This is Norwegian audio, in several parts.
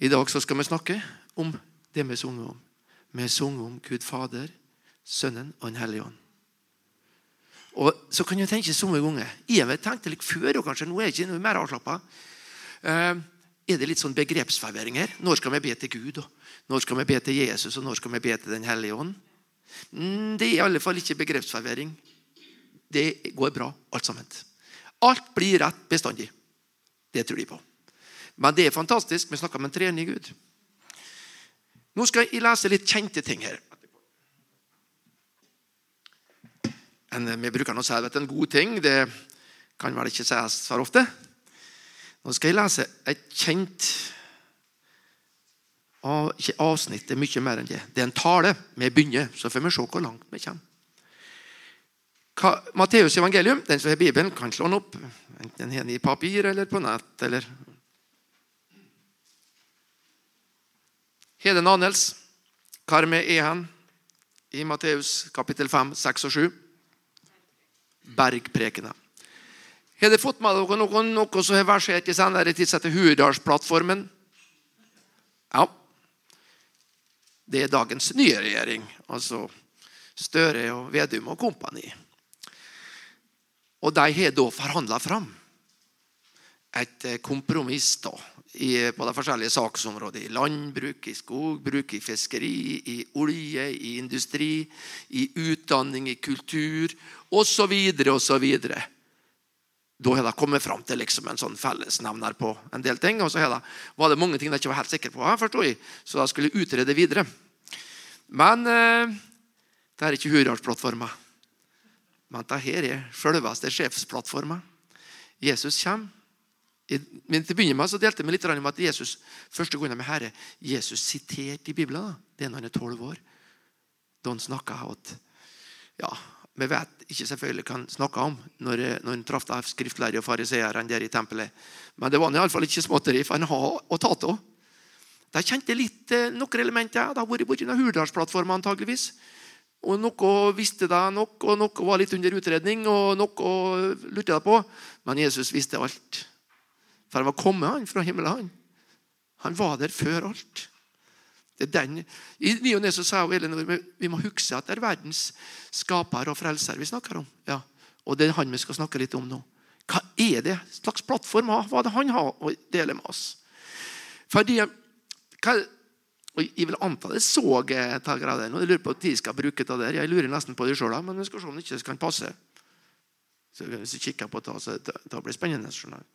I dag så skal vi snakke om det vi sunget om. Vi sunget om Gud Fader, Sønnen og Den hellige ånd. Og så kan jeg tenke så mange ganger Jeg tenkte litt før, og kanskje nå er jeg ikke noe mer avslappa. Eh, er det litt sånn begrepsforvirring her? Når skal vi be til Gud? og Når skal vi be til Jesus, og når skal vi be til Den hellige ånd? Mm, det er i alle fall ikke begrepsforvirring. Det går bra, alt sammen. Alt blir rett bestandig. Det tror de på. Men det er fantastisk. Vi snakker om en trening Gud. Nå skal jeg lese litt kjente ting her. En, vi bruker å si at en god ting det kan vel ikke sies for ofte. Nå skal jeg lese et kjent av, ikke avsnitt, det er mye mer enn det. Det er en tale. Vi begynner, så får vi se hvor langt vi kommer. Matteus evangelium, den som har Bibelen, kan slå den opp. Enten den i papir eller på nett. eller... Heden Anels, hvor vi er hen i Matteus kapittel 5, 6 og 7. Bergprekene. Har dere fått med dere noe, noe som har versert i senere tid etter Hurdalsplattformen? Ja. Det er dagens nye regjering, altså Støre og Vedum og kompani. Og de har da forhandla fram et kompromiss da, på de forskjellige saksområdene. I landbruk, i skogbruk, i fiskeri, i olje, i industri, i utdanning, i kultur osv. osv. Da har de kommet fram til liksom en sånn fellesnevner på en del ting. Og så det, var det mange ting de ikke var helt sikre på, jeg, så de skulle utrede videre. Men eh, det er ikke Hurdalsplattforma. Men dette er selveste sjefsplattforma. Jesus kommer. Men til å begynne med så delte vi litt om at Jesus første gangen med Herre, Jesus siterte i Bibelen. Det er når han er tolv år. Da han snakka at ja, Vi vet ikke selvfølgelig hva han snakka om når, når han traff skriftlærere og fariseerne der i tempelet. Men det var iallfall ikke småtteri, for han har å ta av. De kjente litt eh, noen elementer. Det har vært borti Hurdalsplattformen antageligvis. Og Noe visste de nok, og noe var litt under utredning, og noe lurte de på. Men Jesus visste alt. For han var kommet han fra himmelen. Han Han var der før alt. Det er den. I ny og ne sa Elinor vi må huske at det er verdens skaper og frelser vi snakker om. Ja. Og det er han vi skal snakke litt om nå. Hva er det slags plattform hva det han har å dele med oss? Fordi, hva, Jeg vil anta det så jeg tar av den. Jeg lurer på når de skal bruke det der. Jeg lurer nesten på det sjøl, men vi skal se om det ikke kan passe. Så Hvis vi kikker på det, så det, det blir spennende. skjønner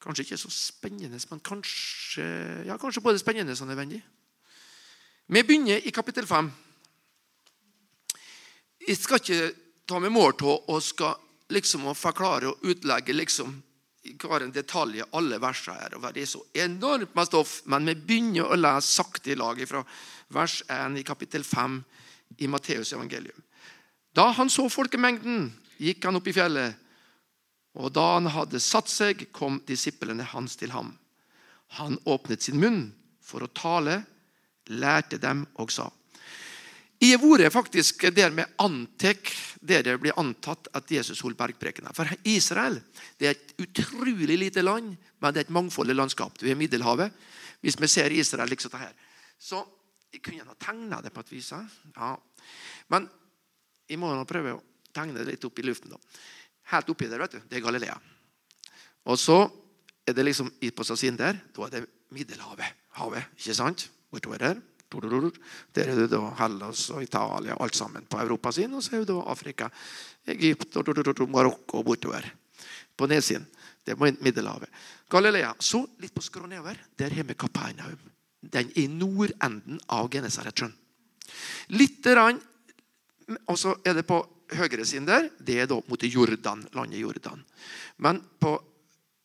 Kanskje ikke så spennende, men kanskje, ja, kanskje både spennende og nødvendig. Vi begynner i kapittel 5. Jeg skal ikke ta med mål til å skal liksom forklare og utlegge liksom hver en detalj i alle versene her. og Det er så enormt med stoff, men vi begynner å lese sakte i lag fra vers 1 i kapittel 5 i Matteus evangelium. Da han så folkemengden, gikk han opp i fjellet. Og da han hadde satt seg, kom disiplene hans til ham. Han åpnet sin munn for å tale, lærte dem og sa I ordet faktisk der med antek der det blir antatt at Jesus holdt bergprekenen. For Israel det er et utrolig lite land, men det er et mangfoldig landskap. Du er Middelhavet. Hvis vi ser Israel liksom det her. Så jeg kunne ha tegna det på et vis. Ja. Men jeg må nå prøve å tegne det litt opp i luften. da. Helt oppi der, vet du, det er Galilea. Og så er det liksom på siden der, da er det Middelhavet. Havet, ikke sant? Bortover der. Der er det da Hellas og Italia, alt sammen på Europa sin. Og så er det da Afrika, Egypt, Marokko og bortover. På nedsiden. Det er Middelhavet. Galilea. Så litt på skrå nedover. Der har vi Kapernaum. Den er i nordenden av Genesaretsjøen. Litt rann, Og så er det på høyre siden der. Det er da mot Jordan, landet Jordan. Men på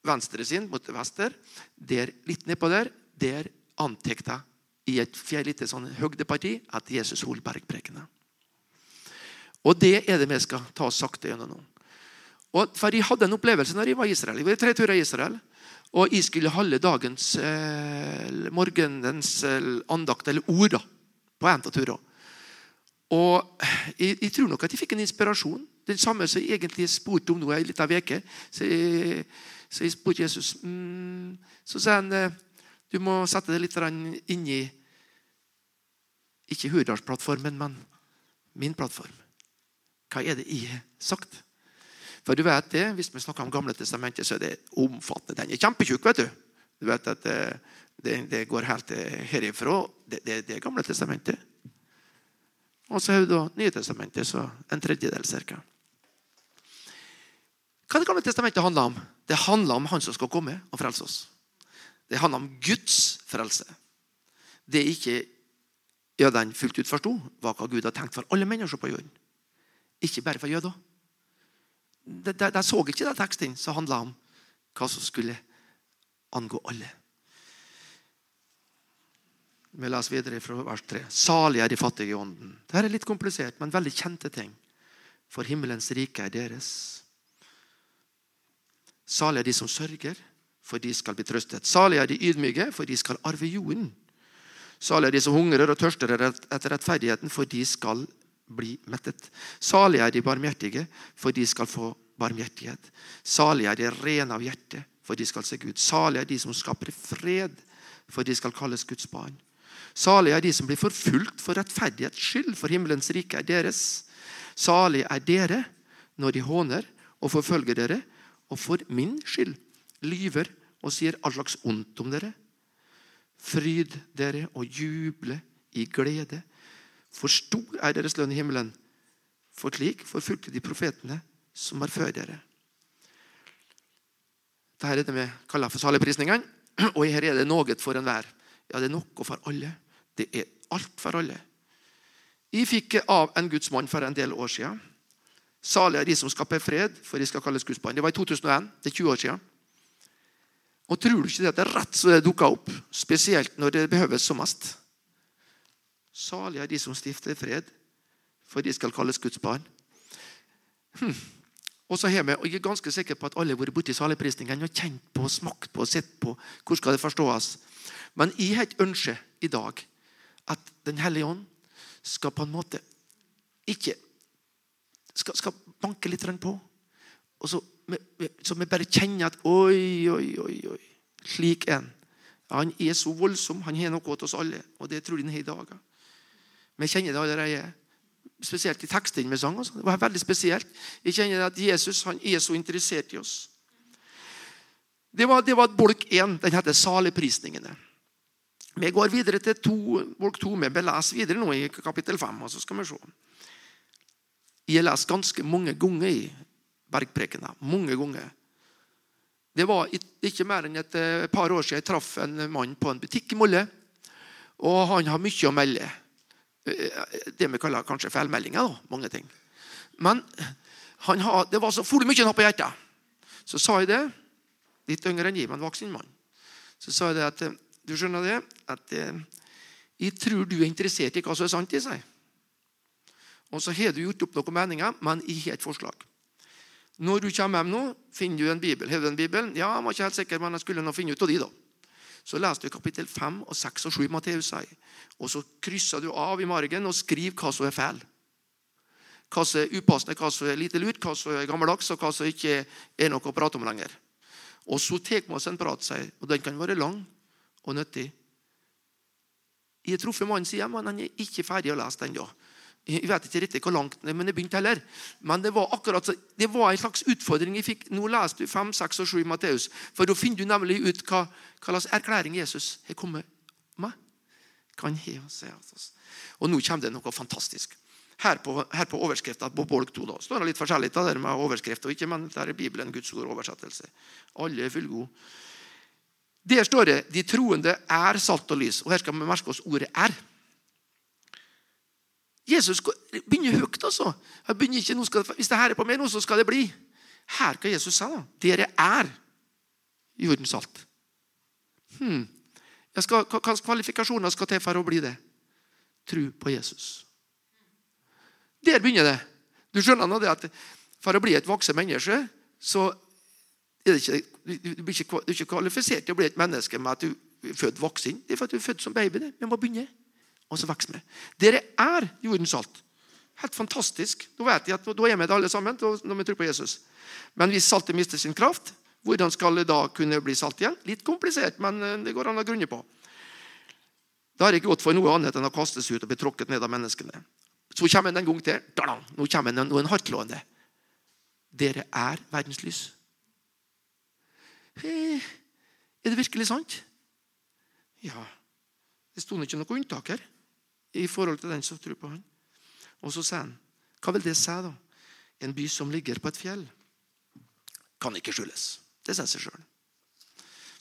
venstre siden, mot vester, der, litt nedpå der, der antekta i et lite sånn høgdeparti at Jesus holdt bergprekene. Og det er det vi skal ta sakte gjennom nå. Og for Jeg hadde en opplevelse når jeg var i Israel. Jeg var tre turer i Israel. Og jeg skulle holde dagens eh, morgenens eh, andakt, eller ord, da, på en av turene. Og jeg, jeg, tror nok at jeg fikk en inspirasjon. Den samme som jeg egentlig spurte om nå ei lita uke. Så, så, jeg spurte Jesus mm, Så sa han eh, Du må sette deg litt inn i ikke Hurdalsplattformen, men min plattform. Hva er det jeg har sagt? For du vet det, Hvis vi snakker om Gamle testamentet, så er det omfattende. Den er kjempetjukk. vet du. Du vet at det, det, det går helt herifra. Det, det, det er Gamle testamentet. Og så har du da Nye testamentet, så en tredjedel ca. Hva det Gamle testamentet handler om? Det handler om Han som skal komme og frelse oss. Det handler om Guds frelse. Det er ikke ja, den fullt ut forsto, var hva Gud har tenkt for alle mennesker på jorden. Ikke bare for jøder. De, de, de så ikke den teksten som handla om hva som skulle angå alle. Vi leser videre fra vers 3. Salig er de fattige i ånden. Dette er litt komplisert, men veldig kjente ting. For himmelens rike er deres. Salig er de som sørger, for de skal bli trøstet. Salig er de ydmyke, for de skal arve jorden. Salig er de som hungrer og tørster etter rettferdigheten, for de skal bli mettet. Salig er de barmhjertige, for de skal få barmhjertighet. Salig er de rene av hjerte, for de skal se Gud. Salig er de som skaper fred, for de skal kalles Guds barn. Salig er de som blir forfulgt for rettferdighets skyld, for himmelens rike er deres. Salig er dere når de håner og forfølger dere, og for min skyld lyver og sier all slags ondt om dere. Fryd dere og juble i glede, for stor er deres lønn i himmelen. For slik forfulgte de profetene som var før dere. Dette er det vi kaller for saligprisningene. Og her er det noe for enhver. Ja, det er noe for alle. Det er alt for alle. Jeg fikk av en gudsmann for en del år siden. Salig er de som skaper fred, for de skal kalles Guds barn. Det var i 2001. Det er 20 år siden. Og tror du ikke det at det er rett så det dukker opp? Spesielt når det behøves som mest. Salig er de som stifter fred, for de skal kalles Guds barn. Hm. Og så har vi, og Jeg er ganske sikker på at alle har vært borti saligprisningen og kjent på, smakt på, sett på. Hvor skal det forstås? Men jeg har et ønske i dag Den hellige ånd skal på en måte ikke skal, skal banke litt på. Og så, så vi bare kjenner at Oi, oi, oi. oi. Slik en. Han er så voldsom. Han har noe til oss alle. Og det tror jeg han har i dag. Vi kjenner det allerede. Spesielt i tekstene vi sang. Det var veldig spesielt. Jeg kjenner at Jesus han er så interessert i oss. Det var, det var bolk én. Den heter Saligprisningene. Vi går videre til to, bolk to. Vi leser videre nå i kapittel fem. og så skal vi se. Jeg lest ganske mange ganger i Bergprekena. Mange ganger. Det var ikke mer enn et eh, par år siden jeg traff en mann på en butikk i Molle. Og han har mye å melde. Eh, det vi kaller kanskje feilmeldinger. da, mange ting. Men har, det var så fullt mye han hadde på hjertet. Så sa jeg det. Litt yngre enn jeg, men voksen mann. Så sa jeg det at eh, du skjønner det? At eh, jeg tror du er interessert i hva som er sant i seg. Og så har du gjort opp noen meninger, men jeg har et forslag. Når du kommer hjem nå, finner du en bibel. Har du en bibel? Ja, jeg var ikke helt sikker, men jeg skulle nå finne ut av de da. Så leser du kapittel 5 og 6 og 7 Matteus sier. Og så krysser du av i margen og skriver hva som er feil. Hva som er upassende, hva som er lite lurt, hva som er gammeldags, og hva som ikke er noe å prate om lenger. Og så tar vi oss en prat, og den kan være lang og nyttig. Jeg har truffet mannen sier, men han er ikke ferdig å lese ennå. Jeg vet ikke riktig hvor langt, men det begynte heller. Men det var akkurat, det var en slags utfordring jeg fikk. Nå leser du 5, 6 og 7 i Matteus. For da finner du nemlig ut hva, hva slags erklæring Jesus har kommet med. Kan he, Og nå kommer det noe fantastisk. Her på, på overskriften på bolk 2 da, står det litt forskjellig det der med overskrift og ikke, men der er Bibelen Guds ord oversettelse. Alle er fullgode. Der står det 'de troende er salt og lys'. Og Her skal vi merke oss ordet 'er'. Jesus begynner høyt. altså. Begynner ikke, skal, hvis det her er på meg nå, så skal det bli. Her kan Jesus si da. Dere er jordens salt. Hmm. Hva slags kvalifikasjoner skal til for å bli det? Tro på Jesus. Der begynner det. Du skjønner nå det at For å bli et voksen menneske så er ikke, du, blir ikke, du er ikke kvalifisert til å bli et menneske med at du er født voksen. Det er for at du er født som baby. Vi må begynne, og så vokser vi. Dere er jordens salt. Helt fantastisk. Da vet jeg at da er vi det alle sammen når vi tror på Jesus. Men hvis saltet mister sin kraft, Hvordan skal det da kunne bli salt igjen? Litt komplisert, men eh, det går an å grunne på. Da har det ikke gått for noe annet enn å kastes ut og bli tråkket ned av menneskene. Så kommer den en gang til. Nå kommer den noen hardtslående. Dere er verdens lys. Er det virkelig sant? Ja. Det sto ikke noe unntak her i forhold til den som tror på han. Og så sier han, hva vil det si, da? En by som ligger på et fjell, kan ikke skjules. Det sier seg sjøl.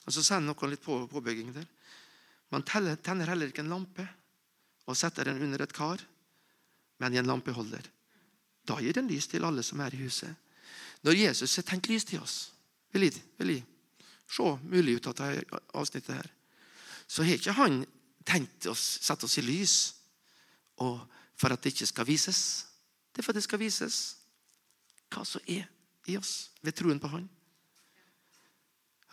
Og så sier han noe litt på påbygging der. Man tenner heller ikke en lampe og setter den under et kar, men i en lampeholder. Da gir den lys til alle som er i huset. Når Jesus har tenkt lys til oss, vil jeg, vil jeg se mulig ut av dette avsnittet her, så har ikke han tenkt å sette oss i lys for at det ikke skal vises. Det er for at det skal vises hva som er i oss ved troen på Han.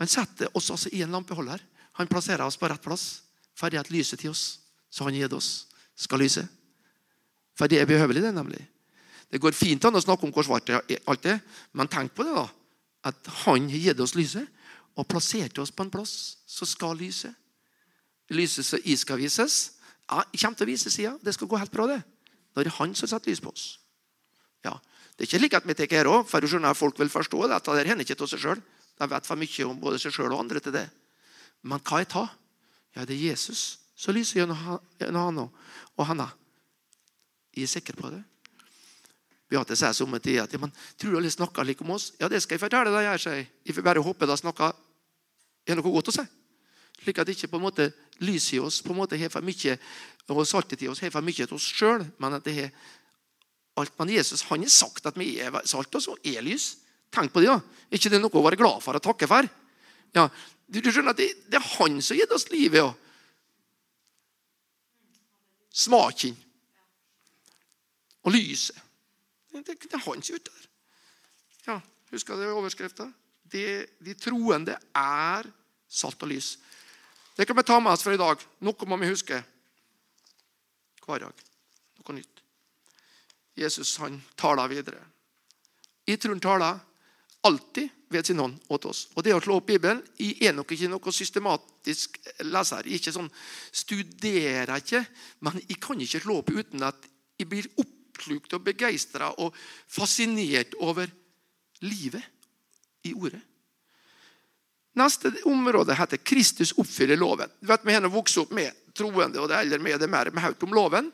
Han setter oss altså i en lampeholder. Han plasserer oss på rett plass Ferdig at lyset til oss, som han gitt oss, skal lyse. For det er behøvelig, det, nemlig. Det går fint an å snakke om hvor svart alt er, men tenk på det, da. At han har gitt oss lyset og plasserte oss på en plass som skal lyse. Lyset som i skal vises, ja, kommer til å vise sida. Det skal gå helt bra, det. Når det er han som setter lys på oss. Ja, Det er ikke slik at vi tar her òg, for skjønner folk vil forstå det. Dette hender ikke til seg sjøl. De vet for mye om både seg sjøl og andre til det. Men hva er ta? Ja, det er Jesus som lyser gjennom han og henne. Jeg er sikker på det. Beate sier somme tider at ja, men, tror du alle snakker like om oss. Ja, det skal jeg fortelle deg. Jeg sier. Jeg får bare håpe de snakker er noe godt å si. Slik at ikke på en måte lyset i oss på en måte har for mye og saltet i oss har for mye til oss sjøl, men at det har alt. Men Jesus han har sagt at vi er salt, og så er lys. Tenk på det. ja. Er ikke det noe å være glad for og takke for? Ja, du, du skjønner at det, det, er han som har gitt oss livet. Ja. Smaken og lyset. Det, er han som er ute der. Ja, Husker du overskrifta? De troende er salt og lys. Det kan vi ta med oss for i dag. Noe må vi huske hver dag. Noe nytt. Jesus han taler videre. Tror han taler alltid ved sin hånd åt oss. Og Det å slå opp Bibelen jeg er nok ikke noe systematisk leser. Jeg ikke sånn, studerer ikke, men jeg kan ikke slå opp uten at jeg blir oppslukt og begeistra og fascinert over livet i ordet. Neste område heter 'Kristus oppfyller loven'. Vet, Vi har vokst opp med troende, og det er med det mer med høyt om loven.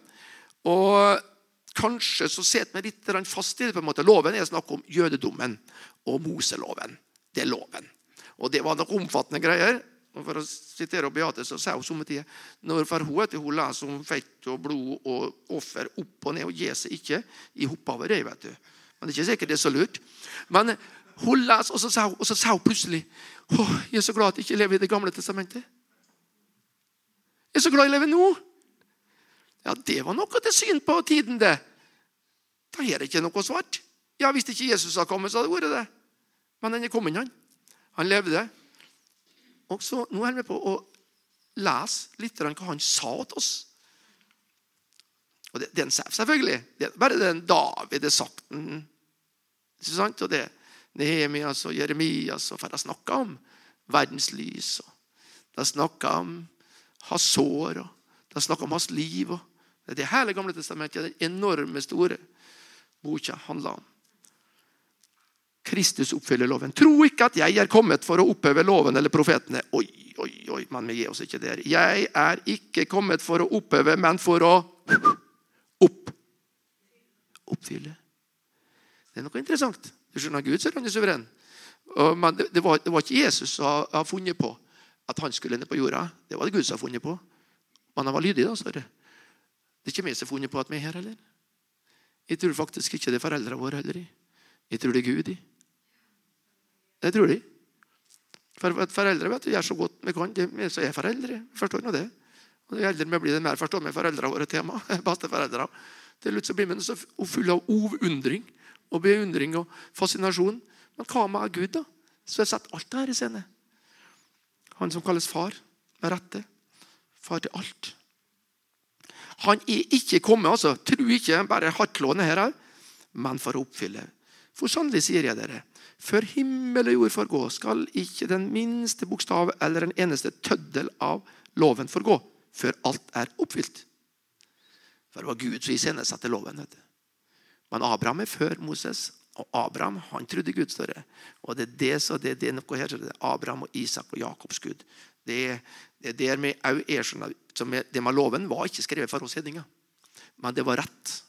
Og Kanskje så sitter vi litt fast i det. på en måte. Loven er snakk om jødedommen og Moseloven. Det er loven. Og det var nok omfattende greier. Og For å sitere Beate så sa hun somme tider når for hun, at hun leser om fett og blod og offer opp og ned og gir seg ikke i hopp over det. vet du. Men det er ikke sikkert det er så lurt. Men hun leser, og så sa hun, og så sa hun plutselig Å, jeg er så glad at jeg ikke lever i Det gamle testamentet. Jeg er så glad jeg lever nå. Ja, Det var noe til syn på tiden, det. Da er det ikke noe svart. Ja, Hvis ikke Jesus hadde kommet, så hadde det vært det. Men han er kommet, han. Han levde. Og så, Nå er vi på å lese litt hva han sa til oss. Og det, er en sier selvfølgelig. Det er bare den David har sagt. Ikke sant? Og det Nehemias og Jeremias og for de snakka om verdens lys. og De snakka om hans sår og de snakka om hans liv. og Det er det hele Gamle testamentet, den enorme, store boka handler om. Kristus oppfyller loven. Tro ikke at jeg er kommet for å oppheve loven eller profetene. Oi, oi, oi, men vi gir oss ikke der. Jeg er ikke kommet for å oppheve, men for å opp. Oppfylle. Det er noe interessant. Du skjønner, Gud så er han suveren. Men det, var, det, var, ikke Jesus som har funnet på at han skulle ned på jorda. Det var det Gud som har funnet på. Men han var lydig. da, så det. det er ikke vi som har funnet på at vi er her heller. Jeg tror faktisk ikke det er foreldrene våre heller. Jeg tror det er Gud i. Det tror de. For Foreldre vet du, gjør så godt vi kan. De er så er foreldre. Forstår nå det. Og Jo eldre vi blir, det mer forstår vi foreldrene våre tema. Besteforeldre. Til slutt blir man så full av ovundring og beundring og fascinasjon. Men hva med Gud, da? Så har sett alt det her i scene. Han som kalles far, med rette. Far til alt. Han er ikke kommet, altså. Tro ikke bare hardtlående her, men for å oppfylle. For sannelig sier jeg dere, før himmel og jord forgå, skal ikke den minste bokstav eller en eneste tøddel av loven forgå, før alt er oppfylt. For det var Gud som iscenesatte loven. vet du. Men Abraham er før Moses, og Abraham han trodde Gud større. Og det er det, så det, det er noe her, det er Abraham og Isak og Jakobs Gud. Det, det er der er, Det med loven var ikke skrevet for oss hedninger. Men det var rett,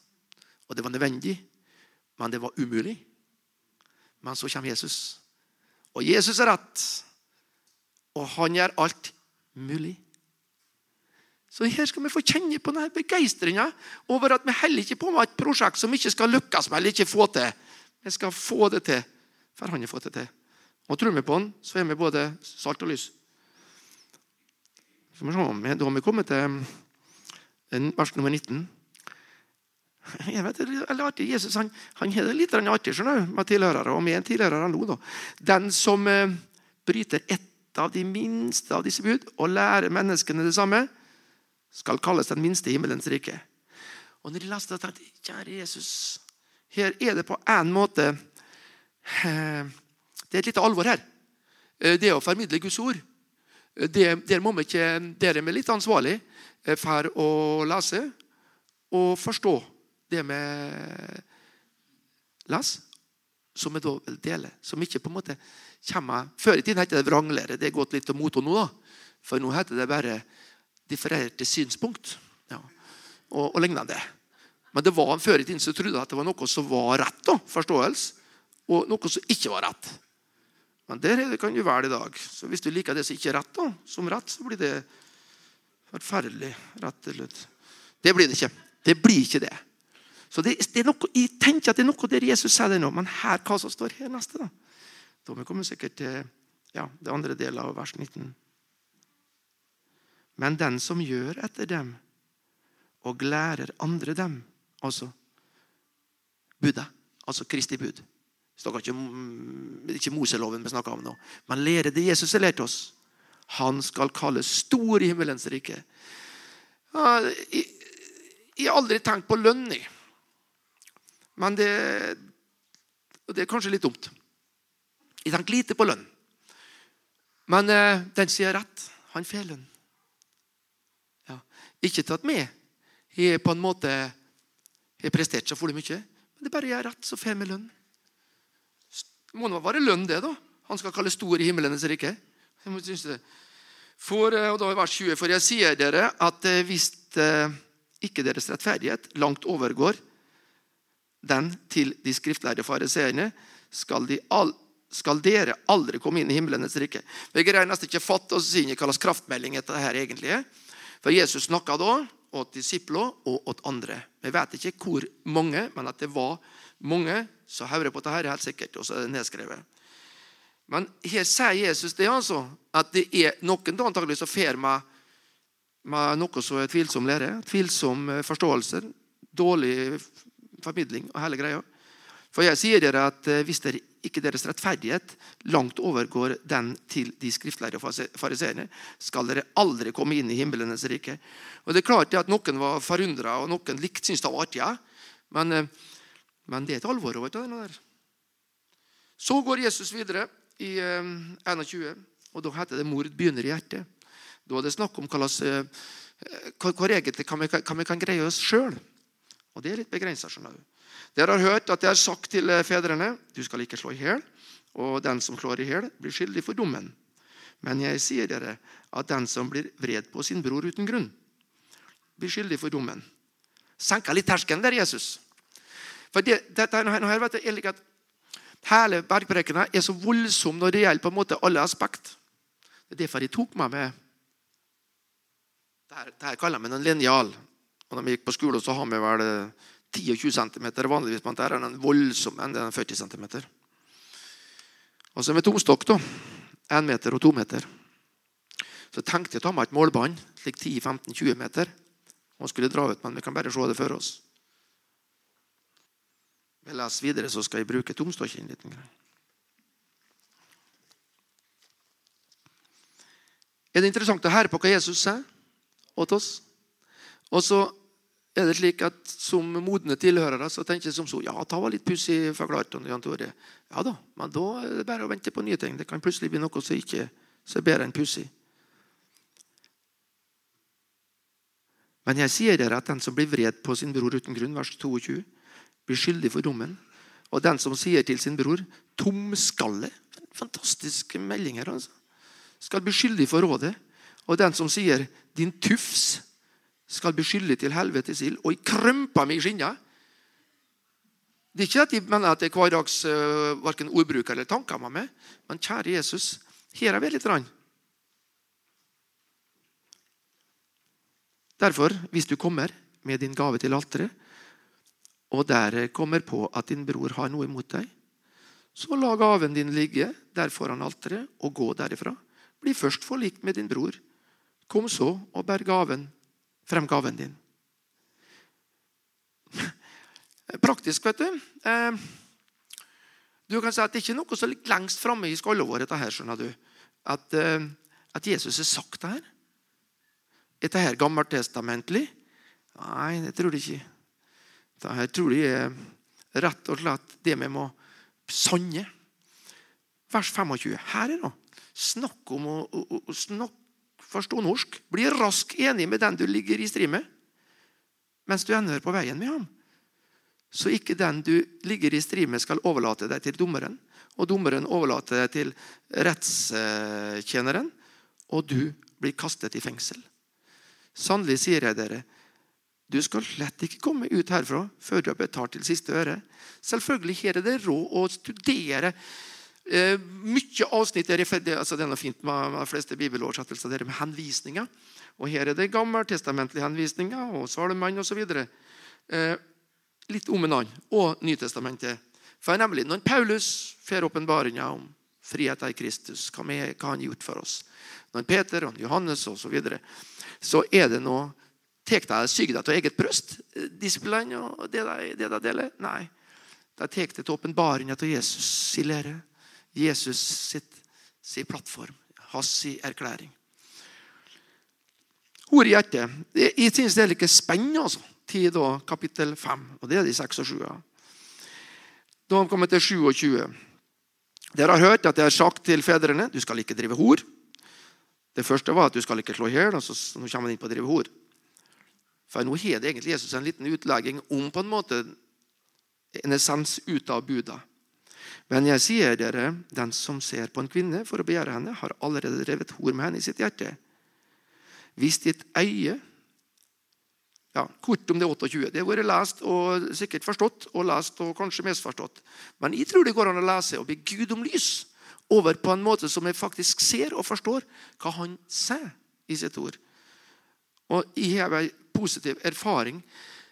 og det var nødvendig. Men det var umulig. Men så kommer Jesus. Og Jesus er rett, og han gjør alt mulig. Så her skal vi få kjenne på denne begeistringa over at vi heller ikke på med et prosjekt som ikke skal lykkes med eller ikke få til. Vi skal få det til, for han har fått det til. Og tror vi på han, så er vi både salt og lys. Så må vi se, Da har vi kommet til vers nummer 19. Jeg vet, eller artig, Jesus han, han har det litt artig skjønner du, med tilhørere, og med en tilhører nå. da. Den som eh, bryter ett av de minste av disse bud og lærer menneskene det samme, skal kalles den minste i himmelens rike. Og når de leste det, tenkte kjære Jesus, her er det på en måte eh, Det er et lite alvor her. Eh, det å formidle Guds ord. Eh, det, der, må vi ikke, der er vi litt ansvarlig for å lese og forstå det med lass, som vi da vil dele. Som ikke på en måte kommer Før i tiden het det vranglære. Det er gått litt til mote nå. da. For nå heter det bare differerte synspunkt ja. og, og lignende. Men det var før i tiden som trodde at det var noe som var rett, da, forståelse, og noe som ikke var rett. Men der kan du være i dag. Så Hvis du liker det som ikke er rett, da, som rett, så blir det forferdelig rett. Eller. Det blir det ikke. Det blir ikke det. Så det, det noe, Jeg tenker at det er noe der Jesus sier det nå, men her, hva som står her neste? Da vi kommer sikkert til ja, det andre delen av vers 19. Men den som gjør etter dem og lærer andre dem, altså budet, altså Kristi bud Det er ikke, Moseloven vi snakker om nå, men lære det Jesus har lært oss. Han skal kalles stor i himmelens rike. Jeg, jeg har aldri tenkt på lønn, men det, det er kanskje litt dumt. Jeg tenker lite på lønn. Men eh, den sier rett. Han får lønn. Ikke til at vi har på en måte har prestert så for mye, men det er bare gjør rett, så får vi lønn. Må nå være lønn, det, da. Han skal kalle stor i himmelens rike. For, eh, og da vers 20, for jeg sier dere at eh, hvis eh, ikke deres rettferdighet langt overgår den til de skriftlærde fariseerne, skal, de skal dere aldri komme inn i himmelens rike. Vi greier nesten ikke fatte oss inn i hva slags kraftmelding dette her egentlig er. For Jesus snakka da åt disipler og åt andre. Vi vet ikke hvor mange, men at det var mange som hører på dette, helt sikkert. Og så er det nedskrevet. Men her sier Jesus det altså, at det er noen da antagelig som fer med, med noe som er tvilsom lære, tvilsom eh, forståelse, dårlig formidling og hele greia. For jeg sier dere at eh, hvis dere ikke deres rettferdighet langt overgår den til de skriftlærde fariseerne, skal dere aldri komme inn i himmelenes rike. Og det er klart at Noen var forundra, og noen likt syntes det var artig. Ja. Men, eh, men, det er et alvor over det. Så går Jesus videre i 21, eh, og da heter det 'mord begynner i hjertet'. Da er det snakk om hva, hva, hva, egentlig kan vi, kan vi kan greie oss sjøl. Og det er litt begrensa. Dere har hørt at det er sagt til eh, fedrene du skal ikke slå i hjel, og den som slår i hjel, blir skyldig for dommen. Men jeg sier dere at den som blir vred på sin bror uten grunn, blir skyldig for dommen. Senka litt terskelen der, Jesus. For det, dette her, vet jeg, at Hele bergprekena er så voldsom når det gjelder på en måte alle aspekt. Det er derfor de tok meg med Dette kaller vi en linjal. Og når vi gikk på skole, så har vi vel 10 20 cm. Vanligvis på er den voldsom enn den 40 cm. Og så med tomstokk, da. 1 meter og 2 meter. Så tenkte jeg å ta meg et målbånd, slik 10-15-20 meter. Og skulle dra ut, men vi kan bare se det for oss. Vi leser videre, så skal jeg bruke tomstokken litt. Er det interessant å høre på hva Jesus sier åt oss? Og så er det slik at som modne tilhørere så tenker jeg som så Ja, ta var litt pussig forklart. Jan Tore. Ja da, men da er det bare å vente på nye ting. Det kan plutselig bli noe som ikke er bedre enn pussig. Men jeg sier dere at den som blir vred på sin bror uten grunn, vers 22, blir skyldig for dommen. Og den som sier til sin bror 'tomskalle' Fantastiske meldinger. altså. Skal bli skyldig for rådet. Og den som sier 'din tufs' skal bli skyldig til helvetes ild. Og jeg krømper meg i skinnet. Det er ikke at de mener at det er hverdags uh, verken ordbruk eller tanker med meg, men kjære Jesus, her er vi litt. Rann. Derfor, hvis du kommer med din gave til alteret, og der kommer på at din bror har noe imot deg, så la gaven din ligge der foran alteret og gå derifra. Bli først forlikt med din bror. Kom så og bær gaven, frem gaven din. Praktisk, vet du. Eh, du kan si at Det er ikke noe som ligger lengst framme i skallet vår, dette her, skjønner du. At, eh, at Jesus har sagt det her. Er dette her gammeltestamentlig? Nei, det tror jeg ikke. Dette tror jeg er rett og slett det vi må sanne. Vers 25. Her er det snakk om å, å, å forstå norsk. Bli raskt enig med den du ligger i strid med, mens du ender på veien med ham. Så ikke den du ligger i strid med, skal overlate deg til dommeren, og dommeren overlater deg til rettstjeneren, og du blir kastet i fengsel. Sannelig sier jeg dere, du skal slett ikke komme ut herfra før du har betalt til siste øre. Selvfølgelig har dere råd å studere eh, mye avsnitt. Er det, altså det er fint med, de fleste bibeloversettelser med henvisninger. Og Her er det gammeltestamentlige henvisninger og salmene osv. Eh, litt om en annen. Og Nytestamentet. For nemlig, Når Paulus får åpenbaringa om friheten i Kristus, hva, med, hva han har gjort for oss, når Peter og Johannes osv., så, videre, så er det noe Tar de syk deg av eget bryst, Disiplene og det de, det de deler? Nei. De tar det til åpenbaringa av Jesus i lære. Jesus sitt, sin plattform. Hans erklæring. Ord i hjertet. Jeg synes det er litt spennende. altså. Til da, kapittel 5. Og det er de 6 og 7. Da han kommer til 27. Dere har hørt at jeg har sagt til fedrene du skal ikke drive hor. Det første var at du skal ikke slå i hjel. Nå kommer han inn på å drive hor. For nå har egentlig Jesus en liten utlegging om på en måte en essens ut av buda. Men jeg sier dere, den som ser på en kvinne for å begjære henne, har allerede drevet hor med henne i sitt hjerte. Hvis ditt øye ja, Kort om det 28. Det har vært lest og sikkert forstått, og lest og kanskje misforstått. Men jeg tror det går an å lese og bli Gud om lys over på en måte som jeg faktisk ser og forstår hva han sier i sitt ord. Og jeg har en positiv erfaring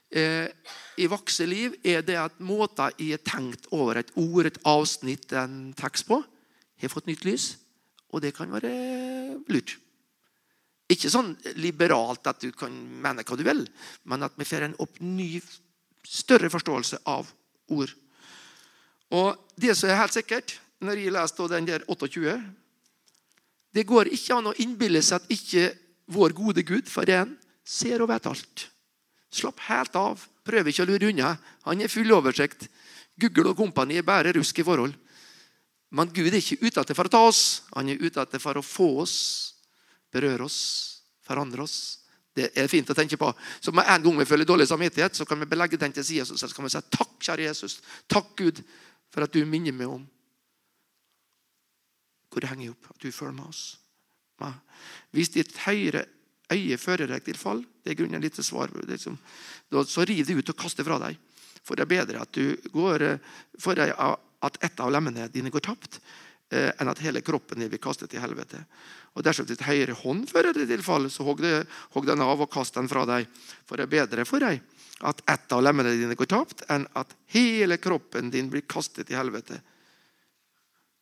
i vokse liv er det at måter jeg har tenkt over et ord, et avsnitt, en tekst på, har fått nytt lys. Og det kan være lurt. Ikke sånn liberalt at du kan mene hva du vil, men at vi får en opp ny, større forståelse av ord. Og det som er helt sikkert når jeg leser den der 28 Det går ikke an å innbille seg at ikke vår gode Gud for en ser og vet alt. Slapp helt av. Prøv ikke å lure unna. Han er full oversikt. Google og kompani er bare rusk i forhold. Men Gud er ikke ute etter for å ta oss. Han er ute etter for å få oss, berøre oss, forandre oss. Det er fint å tenke på. Så med en gang vi føler dårlig samvittighet, så kan vi belegge den til side og så kan vi si takk, kjære Jesus. Takk, Gud, for at du minner meg om hvor det henger opp. At du følger med oss. Hvis ditt høyre øye fører deg til fall, det er grunnen til svar, liksom, så riv det ut og kast det fra deg. For det er bedre at, du går, for at ett av lemmene dine går tapt, eh, enn at hele kroppen din blir kastet til helvete. Og Dersom ditt høyre hånd fører deg til fall, så hogg, den av og kast den fra deg. For det er bedre for deg at ett av lemmene dine går tapt, enn at hele kroppen din blir kastet til helvete.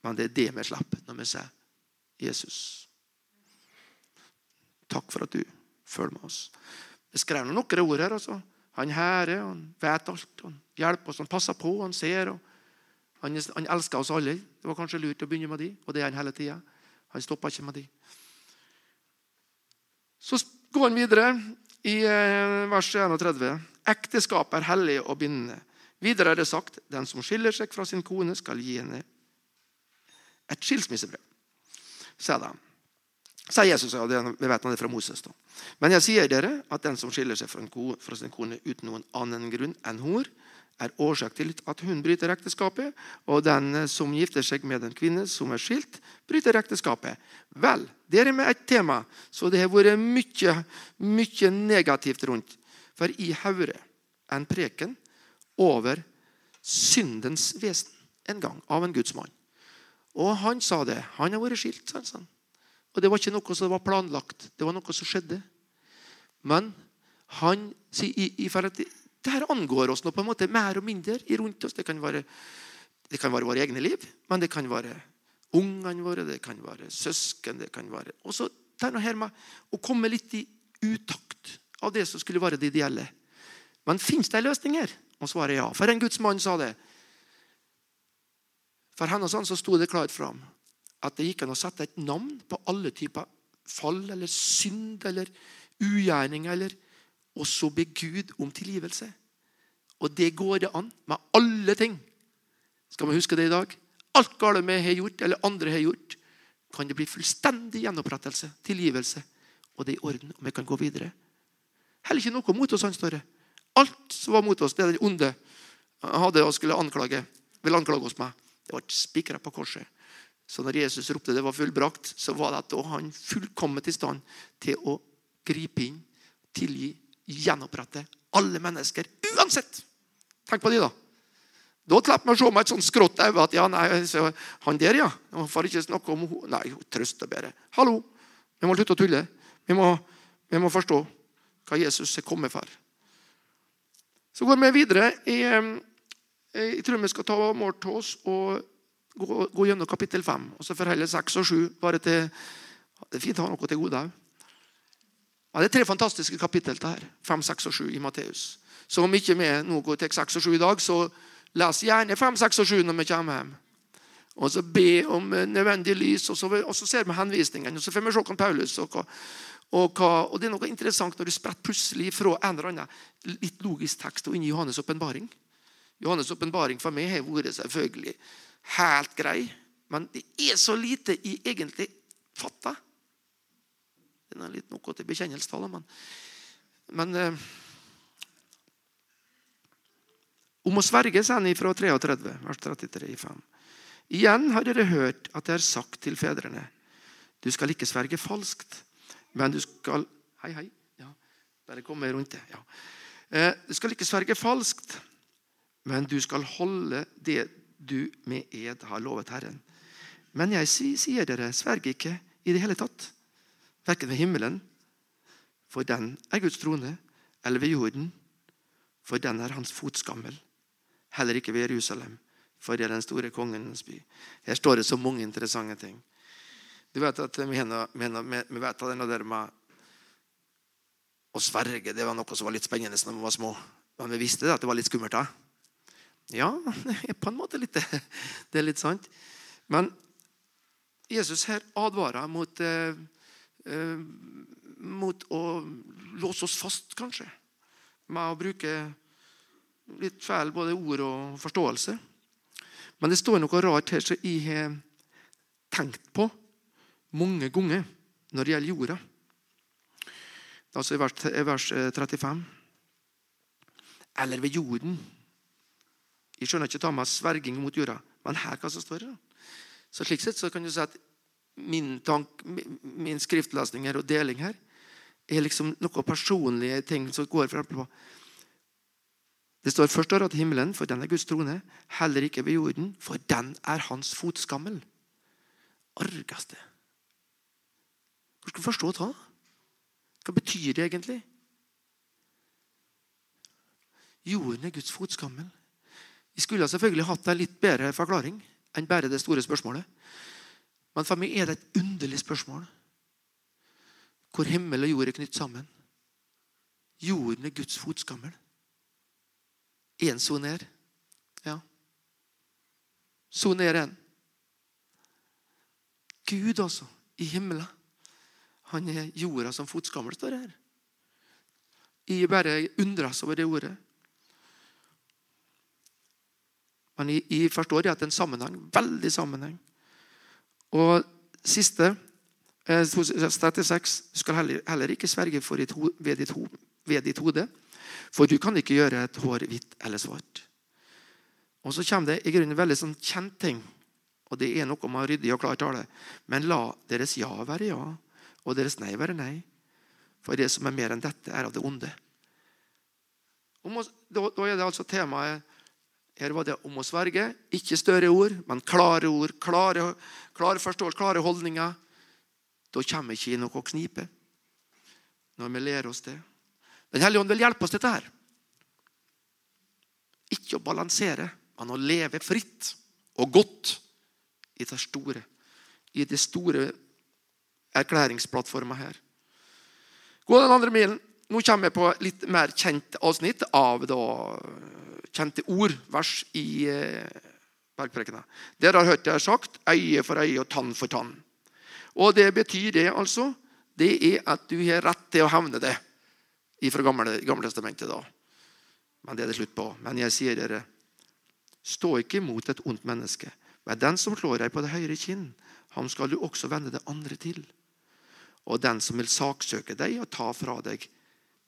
Men det er det vi slipper når vi ser Jesus. Takk for at du følger med oss. Jeg skrev noen ord her. altså. Han hærer, han vet alt. Han hjelper oss, han passer på, han ser. Han, han, elsker oss alle. Det var kanskje lurt å begynne med de, og det er han hele tida. Han stopper ikke med de. Så går han videre i eh, vers 31. Ekteskap er hellig og bindende. Videre er det sagt den som skiller seg fra sin kone, skal gi henne et skilsmissebrev. Sier de. Sier Jesus, og vi vet det fra Moses. da. Men jeg sier dere at den som skiller seg fra, ko, fra sin kone uten noen annen grunn enn hor, er årsak til at hun bryter ekteskapet, og den som gifter seg med en kvinne som er skilt, bryter ekteskapet. Vel, det er med et tema, så det har vært mye, mye negativt rundt. For i hører en preken over syndens vesen en gang av en gudsmann. Og han sa det. Han har vært skilt. sa han. Og det var ikke noe som var planlagt. Det var noe som skjedde. Men han sier i, i, det her angår oss nå på en måte mer og mindre rundt oss. Det kan være, det kan være våre egne liv, men det kan være ungene våre, det kan være søsken det kan være... Og så det her med å komme litt i utakt av det som skulle være det ideelle. Men fins det en løsning her? Og svaret er ja. For en Guds mann sa det. For henne sånn så sto det klart fram at det gikk an å sette et navn på alle typer fall eller synd eller ugjerning eller og så be Gud om tilgivelse. Og det går det an med alle ting. Skal vi huske det i dag? Alt galt vi har gjort, eller andre har gjort, kan det bli fullstendig gjenopprettelse, tilgivelse. Og det er i orden, og vi kan gå videre. Heller ikke noe mot oss, han står det. Alt som var mot oss, det er det onde hadde og skulle anklage, ville anklage oss med, det ble spikra på korset. Så når Jesus ropte det var fullbrakt, så var det da han fullkomment i stand til å gripe inn, tilgi gjenopprette alle mennesker uansett. Tenk på de, da. Da slapp man å se meg et sånt skrått øye at ja, nei, han der, ja. Han får ikke snakke om Nei, trøste bedre. Hallo, vi må slutte å tulle. Vi må, vi må, forstå hva Jesus er kommet for. Så går vi videre. Jeg, jeg tror vi skal ta mål til oss og gå, gå gjennom kapittel 5. Og så forholde 6 og 7 bare til Det er fint å ha noe til gode òg. Ja, det er tre fantastiske kapittel det her. 5, 6 og 7 i Matteus. Så om ikke vi nå går til 6 og 7 i dag, så les gjerne 5, 6 og 7 når vi kommer hjem. Og så be om nødvendig lys, og så, og så ser vi henvisningen. Og så får vi se hva Paulus og, og, og, det er noe interessant når du spretter plutselig fra en eller annen litt logisk tekst og inn i Johannes' åpenbaring. Johannes' åpenbaring for meg har vært selvfølgelig helt grei, men det er så lite i egentlig fatter. Det er litt noe til bekjennelsestallet, men, men eh, Om å sverge, sier han fra 33, vers 33 i 5. Igjen har dere hørt at det er sagt til fedrene Du skal ikke sverge falskt, men du skal Hei, hei. Ja, bare komme rundt det. Ja. Eh, du skal ikke sverge falskt, men du skal holde det du med ed har lovet Herren. Men jeg sier dere, sverg ikke i det hele tatt verken ved himmelen, for den er Guds trone, eller ved jorden, for den er hans fotskammel. Heller ikke ved Jerusalem, for det er den store kongens by. Her står det så mange interessante ting. Du vet at Vi, vet at det med å sverge det var noe som var litt spennende når vi var små. Men vi visste at det var litt skummelt. da. Ja, det er på en måte litt det. Er litt sant. Men Jesus her advarer mot eh, eh, mot å låse oss fast, kanskje. Med å bruke litt feil både ord og forståelse. Men det står noe rart her som jeg har tenkt på mange ganger når det gjelder jorda. Altså i vers 35. Eller ved jorden. Jeg skjønner ikke ta med sverging mot jorda, men her hva som står det. Så slik sett så kan du si at min, tank, min skriftlesning her og deling her er liksom noen personlige ting som går frem på. Det står først og at himmelen, for den er Guds trone, heller ikke ved jorden, for den er hans fotskammel. Argeste. Hvor skal du forstå det? Hva betyr det egentlig? Jorden er Guds fotskammel. Vi skulle selvfølgelig hatt en litt bedre forklaring enn bare det store spørsmålet. Men for meg er det et underlig spørsmål. Hvor himmel og jord er knytt sammen. Jorden er Guds fotskammel. Én så ned. Ja. Så ned en. Gud, altså, i himmelen. Han er jorda som fotskammel, står det her. Jeg bare undres over det ordet. Men jeg, forstår at det er en sammenheng. Veldig sammenheng. Og siste, eh, 36, Du skal heller, heller ikke sverge ditt ho, ved, ditt ho, ved ditt hode, for du kan ikke gjøre et hår hvitt eller svart. Og Så kommer det i grunnen veldig sånn kjent ting. Og det er noe med ryddig og klar tale. Men la deres ja være ja, og deres nei være nei. For det som er mer enn dette, er av det onde. Da er det altså temaet her var det om å sverge. Ikke større ord, men klare ord. Klare, klare forståelse, klare holdninger. Da kommer ikke noe knipe. Når vi ler oss det. Den hellige ånd vil hjelpe oss dette her. Ikke å balansere, men å leve fritt og godt i det store. I det store erklæringsplattforma her. Gå den andre milen. Nå kommer jeg på litt mer kjent avsnitt av da kjente ord, vers i eh, bergprekena. Dere har hørt er sagt øye for øye og tann for tann. Og det betyr det altså det er at du har rett til å hevne det fra gamle, gamle testamentet. da. Men det er det slutt på. Men jeg sier dere, stå ikke imot et ondt menneske. Men den som slår deg på det høyre kinn, ham skal du også vende det andre til. Og den som vil saksøke deg og ta fra deg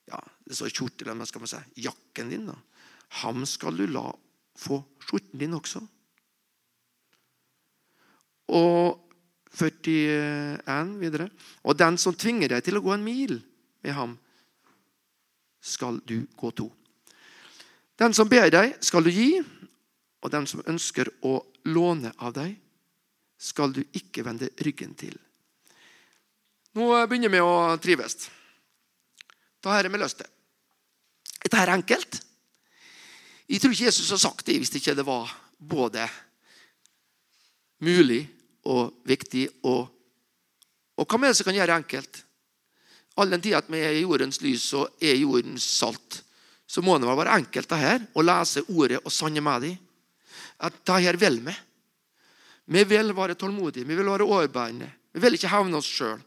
ja, det er så kjortelen, skal man si, jakken din, da, Ham skal du la få skjorten din også. Og 41 videre. Og den som tvinger deg til å gå en mil med ham, skal du gå to. Den som ber deg, skal du gi, og den som ønsker å låne av deg, skal du ikke vende ryggen til. Nå begynner vi å trives. Da har vi løst det. Dette er enkelt. Jeg tror ikke Jesus har sagt det hvis ikke det var både mulig og viktig. Og, og hva med det som kan gjøre det enkelt? All den tid at vi er i jordens lys og er jordens salt, så må det være enkelt det her, å lese ordet og sanne med dem. At det her vil vi. Vi vil være tålmodige, vi vil være overbærende. Vi vil ikke havne oss sjøl.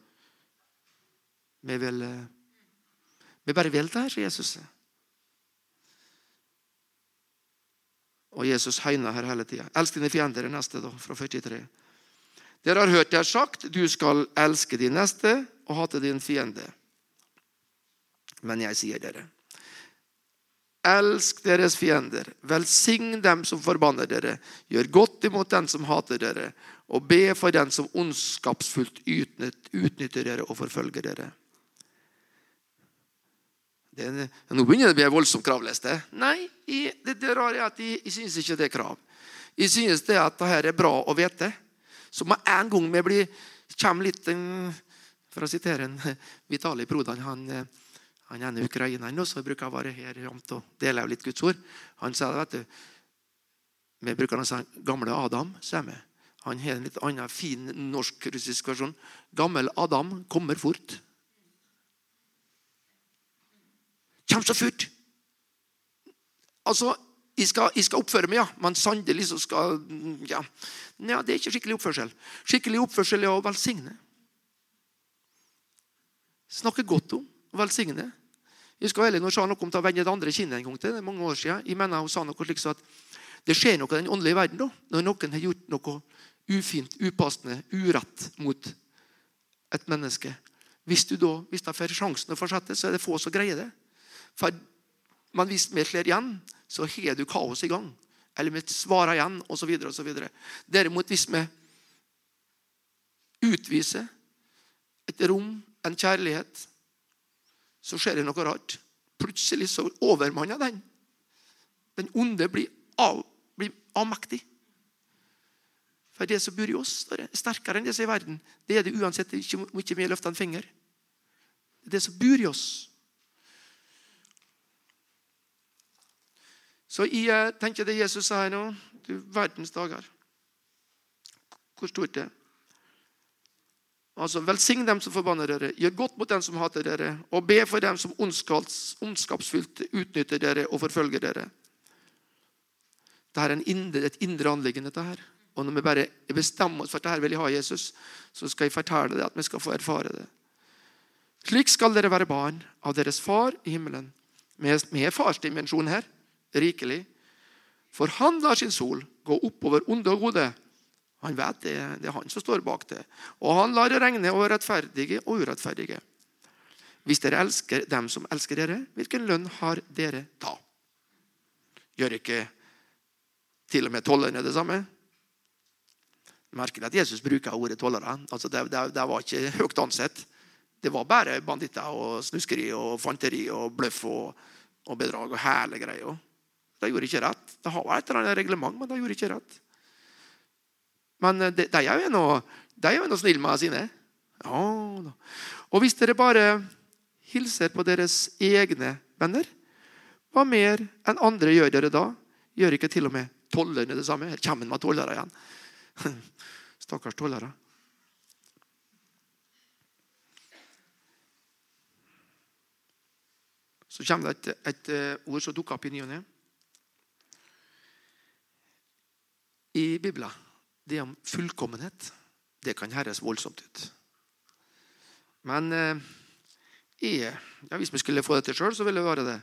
Vi, vil, eh, vi bare vil det her, sier Jesus. Og Jesus høyner her hele tida. Elsk dine fiender er neste, da, fra 43. Dere har hørt jeg sagt, du skal elske din neste og hate din fiende. Men jeg sier dere, elsk deres fiender, velsign dem som forbanner dere, gjør godt imot den som hater dere, og be for den som ondskapsfullt utnytter dere og forfølger dere. Det, nå begynner det å bli en voldsom kravliste. Nei, jeg, det, det rare er at jeg, jeg synes ikke det er krav. Jeg synes det at dette er bra å vite. Så med en gang vi blir, kommer litt For å sitere en Vitali Prodan han, han ene ukraineren som bruker å være her og dele litt Guds ord. Han sa vet du, Vi bruker den gamle Adam. sier vi. Han har en litt annen fin norsk-russisk versjon. Gammel Adam kommer fort. Kommer så fort. Altså, jeg skal, jeg skal, oppføre meg, ja, men sannelig så skal ja. ja. Det er ikke skikkelig oppførsel. Skikkelig oppførsel er å velsigne. Snakke godt om å velsigne. Jeg skal heller sa noe om å vende det andre kinnet en gang til. det er mange år siden. Jeg mener hun sa noe slik at Det skjer noe i den åndelige verden da, når noen har gjort noe ufint, upassende, urett mot et menneske. Hvis du da, hvis de får sjansen å fortsette, så er det få som greier det. For, man hvis vi slår igjen, så har du kaos i gang. Eller vi svarer igjen, osv. osv. Derimot, hvis vi utviser et rom, en kjærlighet, så skjer det noe rart. Plutselig så overmanner den. Den onde blir, av, blir avmektig. For det som bor i oss, er sterkere enn det som er i verden. Det er det uansett ikke om vi løfter en finger. Det som bor i oss. Så jeg eh, tenker det Jesus sa her nå Du verdens dager. Hvor stort det er. Altså, Velsign dem som forbanner dere, gjør godt mot dem som hater dere, og be for dem som ondskapsfullt utnytter dere og forfølger dere. Det er indre, et indre anliggende. dette her. Og når vi bare bestemmer oss for at dette vil jeg ha Jesus, så skal jeg fortelle det at vi skal få erfare det. Slik skal dere være barn av deres far i himmelen. Vi er farsdimensjon her, rikelig. For han lar sin sol gå oppover onde og gode. Han vet det, det er han som står bak det. Og han lar det regne over rettferdige og urettferdige. Hvis dere elsker dem som elsker dere, hvilken lønn har dere da? Gjør ikke til og med tollerne det samme? Merkelig at Jesus bruker ordet tollere. Altså det, det, det, var ikke høyt ansett. Det var bare banditter og snuskeri og fanteri og bløff og, og bedrag og hele greier. De gjorde ikke rett. Det har vært et eller annet reglement, men de gjorde ikke rett. Men eh, de, de er jo ennå snille med sine. Ja, og hvis dere bare hilser på deres egne venner, hva mer enn andre gjør dere da? Gjør ikke til og med tollerne det samme? Her kommer han med tollere igjen. Stakkars tollere. Så kommer det et, et eh, ord som dukker opp i ny og ne. I Bibelen. Det om fullkommenhet. Det kan høres voldsomt ut. Men eh, ja, hvis vi skulle få det til sjøl, så ville det være det.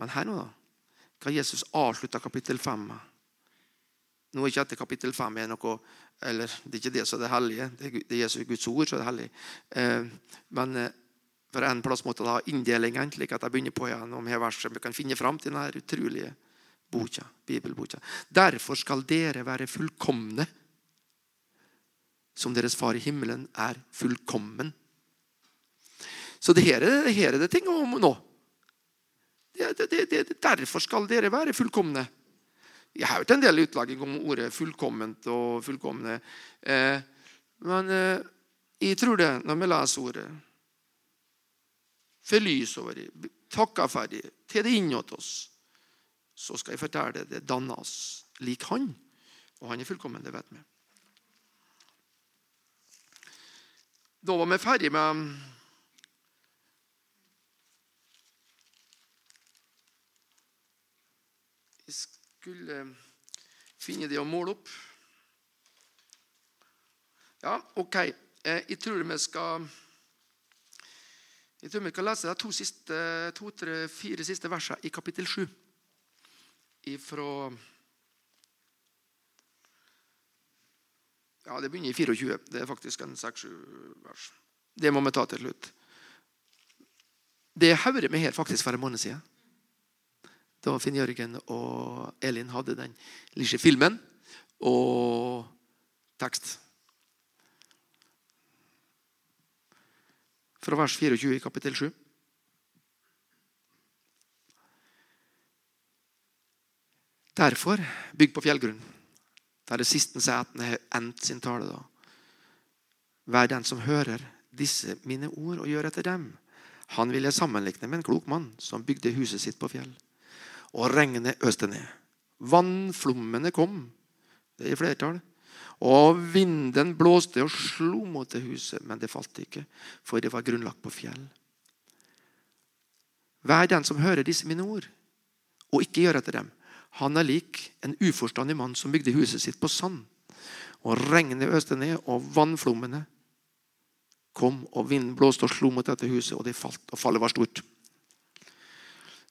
Men her nå, da? Hva Jesus avslutta kapittel 5 med? Nå er ikke dette kapittel 5 er noe eller Det er ikke det som er det hellige. Det er Jesus Guds ord som er det hellige. Eh, men eh, for en plass måtte ha inndelingen, slik at jeg begynner på igjen om her verset vi kan finne fram til denne utrolige boka, bibelboka. Derfor skal dere være fullkomne, som deres far i himmelen er fullkommen. Så det her, det er det ting om nå. Det, det, det, derfor skal dere være fullkomne. Jeg har hørt en del utlegging om ordet 'fullkomment' og 'fullkomne'. Eh, men eh, jeg tror det når vi leser ordet. Får lys over det, takker ferdig, tar det inn hos oss. Så skal jeg fortelle det. Danner lik Han. Og han er fullkommen, det vet vi. Da var vi ferdig med Jeg skulle finne det å måle opp. Ja, OK. Eh, jeg tror vi skal jeg tror vi skal lese de to, siste, to tre, siste versene i kapittel 7. Ifra Ja, det begynner i 24. Det er faktisk en 6-7 vers. Det må vi ta til slutt. Det hører vi her faktisk for en måned siden da Finn Jørgen og Elin hadde den lille filmen og tekst. Fra vers 24 i kapittel 7. Derfor, bygg på fjellgrunn, der det siste sæten har endt sin tale. da. Vær den som hører disse mine ord, og gjør etter dem. Han vil jeg sammenligne med en klok mann som bygde huset sitt på fjell og regnet øste ned. Vannflommene kom. Det er i flertall. Og vinden blåste og slo mot det huset, men det falt ikke, for det var grunnlagt på fjell. Vær den som hører disse mine ord, og ikke gjør etter dem. Han er lik en uforstandig mann som bygde huset sitt på sand. Og regnet øste ned, og vannflommene kom, og vinden blåste og slo mot dette huset, og det falt, og fallet var stort.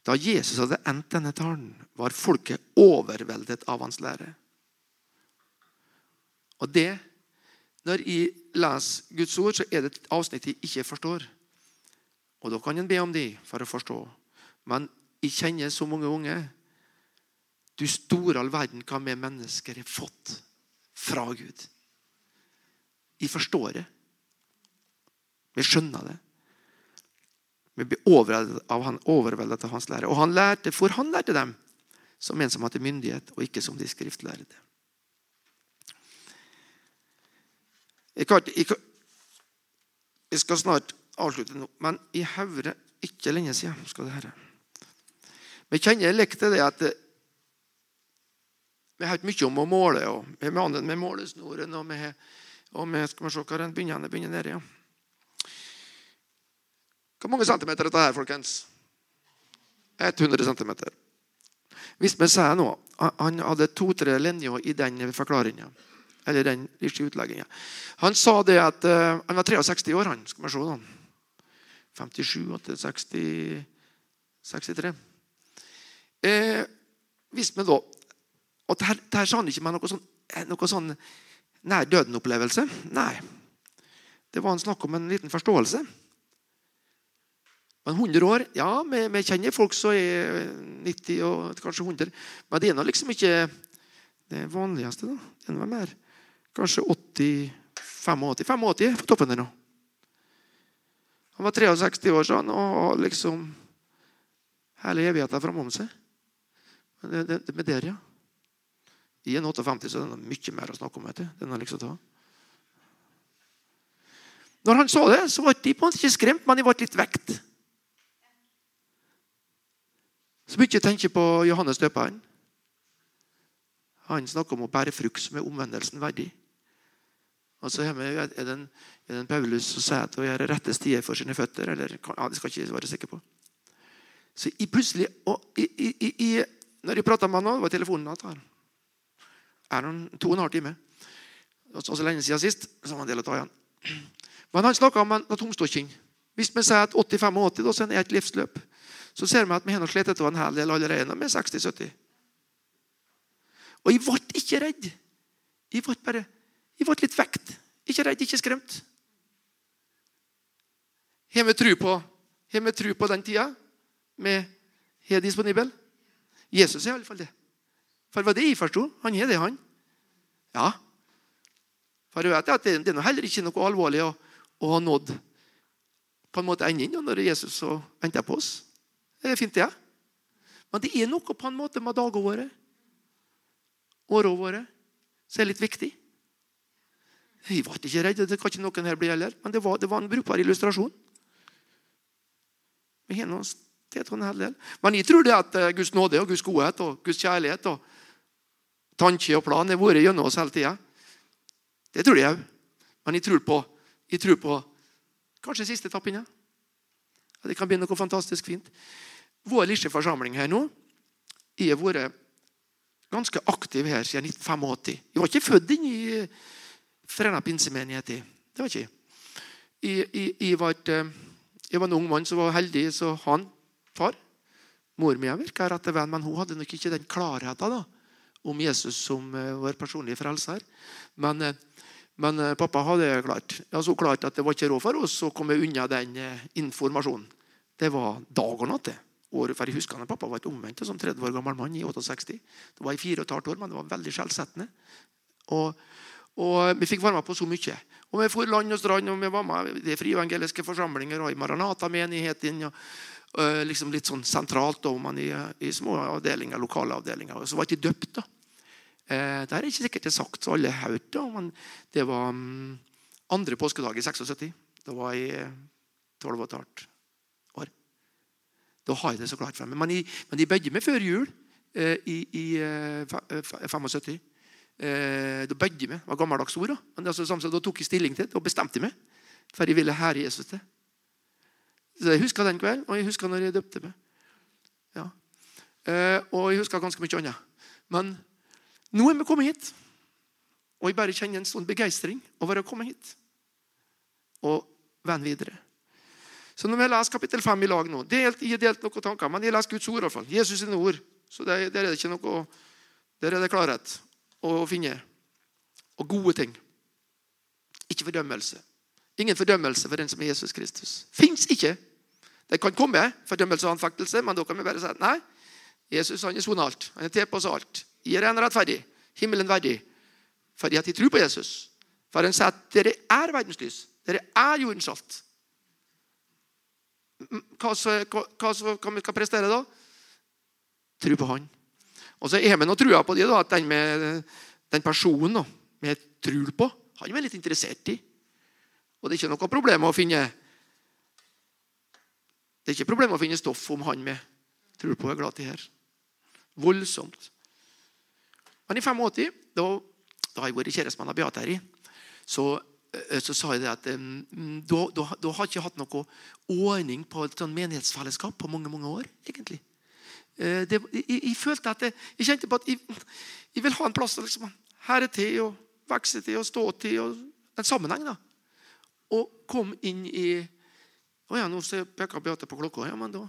Da Jesus hadde endt denne talen, var folket overveldet av hans lære. Og det, Når jeg leser Guds ord, så er det et avsnitt jeg ikke forstår. Og da kan en be om de for å forstå. Men jeg kjenner så mange unge. Du store all verden hva vi mennesker har fått fra Gud. Vi forstår det. Vi skjønner det. Vi blir overveldet av, hans lære. Og han lærte, for han lærte dem som en som hadde myndighet, og ikke som de skriftlærde. Jeg, skal snart avslutte nå, men i Haure ikke lenge siden skal det her. Vi kjenner litt til det at vi har mye om å måle. og Vi har med målesnoren, og med, og med skal vi se hva den begynner, begynner nede. ja. Hvor mange centimeter er dette her, folkens? 100 centimeter. Hvis vi sier nå Han hadde to-tre linjer i den forklaringa. Eller den utlegginga. Han sa det at uh, han var 63 år, han. Skal vi se, da. 57, 60 63. Eh, hvis vi da Og der, der sa han ikke med noe sånn, eh, noe sånn nær døden-opplevelse. Nei. Det var en snakk om en liten forståelse. Men 100 år Ja, vi, vi kjenner folk som er 90 og kanskje 100. Men det er nå liksom ikke det vanligste. da. Det er mer. Kanskje 80 85. 85 på toppen der nå. Han var 63 år sånn, og liksom hele evigheten framom seg. Det, det, det med der, ja. I en 58 så er det mye mer å snakke om. Etter. Den har liksom ta. Når han sa det, så ble de på en måte ikke skremt, men de ble litt vekt. Så begynte jeg å tenke på Johannes døperen. Han snakker om å bære frukt som er omvendelsen verdig. Og så er det en, er det en Paulus som sier at å gjøre rette stier for sine føtter. eller ja, Det skal jeg ikke være sikker på. Så i plutselig, og i, i, i, Når jeg prata med han, det var telefonen hans han er noen to og en halv time. Og så lenge siden sist. så var en del å ta igjen. Men han snakka om en tomstokking. Hvis vi sier at 80-85 da, så er et livsløp, så ser vi at vi har slitt etter en hel del allerede når vi er 60-70. Og jeg ble ikke redd. Jeg ble bare jeg ble litt vekt. Ikke redd, ikke skremt. Har vi tro på, har vi tro på den tida vi har disponibel? Jesus er iallfall det. For det var det jeg forsto. Han er det, han. Ja. For jeg vet at Det er heller ikke noe alvorlig å, å ha nådd på en måte enden når Jesus venter på oss. Det er fint, det. Ja. Men det er noe på en måte med dagene våre, årene våre, som er litt viktig. Jeg ble ikke redd, det kan ikke noen her bli heller. Men det var, det var en brukbar illustrasjon. Men jeg tror det at eh, Guds nåde og Guds godhet og Guds kjærlighet og tanke og plan har vært gjennom oss hele tida. Det tror jeg òg. Men jeg tror på, jeg tror på kanskje siste etappen. Ja. Det kan bli noe fantastisk fint. Vår lille forsamling her nå Jeg har vært ganske aktiv her siden 1985. Jeg var ikke født inn i Fræna pinsemenighet. Det var ikke jeg. Jeg, jeg, var et, eh, jeg var en ung mann som var heldig, så han, far Mor mi virka rett venn, men hun hadde nok ikke den klarheten da, om Jesus som uh, vår personlige frelser. Men, uh, men uh, pappa hadde klart altså, så klart at det var ikke råd for oss å komme unna den informasjonen. Det var dag og natt. det. Året før jeg husker at Pappa var et omvendt som 30 år gammel mann i 68. Det var i fire og et halvt år, men det var veldig skjellsettende. Og og Vi fikk være på så mye. Og Vi for land og strand, og vi var med i de frievangeliske forsamlinger og i Maranata-menigheten. og liksom Litt sånn sentralt, om man i, i, små avdelinger, lokale avdelinger. Så var ikke døpt. da. Eh, det er ikke sikkert det er sagt så alle hørte, men det var um, andre påskedag i 76. Det var i 12 og et halvt år. Da har jeg det så klart for meg. Men de, men de bødde meg før jul eh, i, i 75. Eh, da jeg meg. Det var gammeldags ord. Da. Men det altså, da tok jeg stilling til det og bestemte meg. For jeg ville herre Jesus til. Så Jeg husker den kvelden, og jeg husker når jeg døpte meg. Ja. Eh, og jeg husker ganske mye annet. Men nå er vi kommet hit. Og jeg bare kjenner en sånn begeistring over å komme hit. Og vende videre. Så når vi leser kapittel 5 i lag nå delt, Jeg har delt noen tanker, men jeg leser Guds ord. i hvert fall. Jesus sine ord. Så der, der er det ikke noe Der er det klarhet å finne. Og gode ting. Ikke fordømmelse. Ingen fordømmelse for den som er Jesus Kristus. Fins ikke. Det kan komme fordømmelse og anfektelse, men da kan vi bare si nei. Jesus han er sona alt. Han er til på oss alt. Jeg er en rettferdig. Himmelen verdig. Fordi at de tror på Jesus. For han sier at dere er verdens lys. Dere er jordens salt. Hva, så, hva, vi prestere da? Tro på Han. Og så er vi nå trua på det, da, at den, med, den personen vi tror på, han er vi litt interessert i. Og det er ikke noe problem å finne det er ikke problem å finne stoff om han med. tror på er glad i her. Voldsomt. Men i 85, da, da jeg vært kjæreste med Beate her i, så, eh, så, sa jeg det at um, da, da, da har jeg ikke hatt noe ordning på et sånn menighetsfellesskap på mange mange år. egentlig. Eh, det, jeg, jeg, følte at jeg, jeg, kjente på at jeg, jeg vil ha en plass liksom, her herre til og vokse til og stå til. og En sammenheng. da. Og kom inn i Å ja, nå peker Beate på klokka. Ja, men da,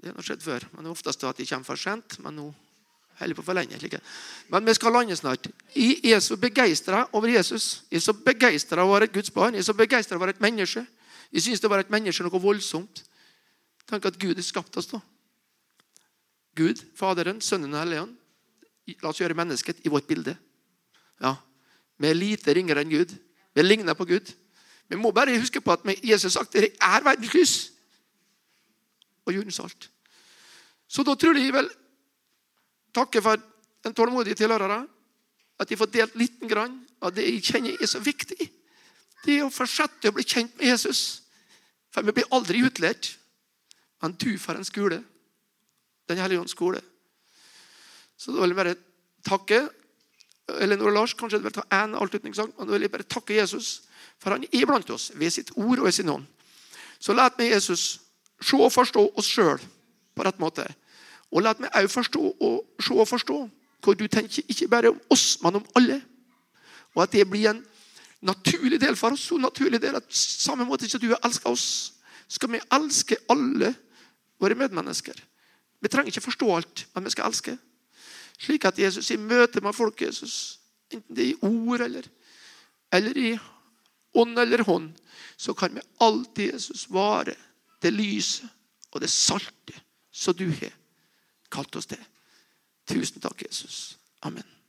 Det har skjedd før. Men det er oftest at de kommer for sent. Men nå holder på for lenge. Like. Men vi skal lande snart. Jeg er så begeistra over Jesus. Jeg er så begeistra over et Guds barn. Jeg er så begeistra over et menneske. Jeg syns det være et menneske noe voldsomt. Tenk at Gud har skapt oss, da. Gud, Faderen, Sønnen og Helligånden. La oss gjøre mennesket i vårt bilde. Ja, Vi er lite ringere enn Gud. Vi ligner på Gud. Vi må bare huske på at Jesus har sagt dere er verdens lys og jordens salt. Så da tror jeg vel takke for den tålmodige tilhørere. At de får delt liten grann av det jeg kjenner er så viktig. Det er å fortsette å bli kjent med Jesus. For vi blir aldri utlært. Men du for en skole. Den hellige ånds skole. Så da vil jeg bare takke Elinor og Lars. Kanskje du vil ta en avslutningssang. Men da vil jeg bare takke Jesus, for han er blant oss ved sitt ord og ved sin ånd. Så la meg Jesus se og forstå oss sjøl på rett måte. Og la meg òg forstå og se og forstå hvor du tenker ikke bare om oss, men om alle. Og at det blir en naturlig del for oss. Så naturlig del at samme måte som du har elska oss, skal vi elske alle våre medmennesker. Vi trenger ikke forstå alt, men vi skal elske. Slik at Jesus i møte med folk, Jesus, enten det er i ord eller, eller i ånd eller hånd, så kan vi alltid Jesus vare det lyset og det salte som du har kalt oss til. Tusen takk, Jesus. Amen.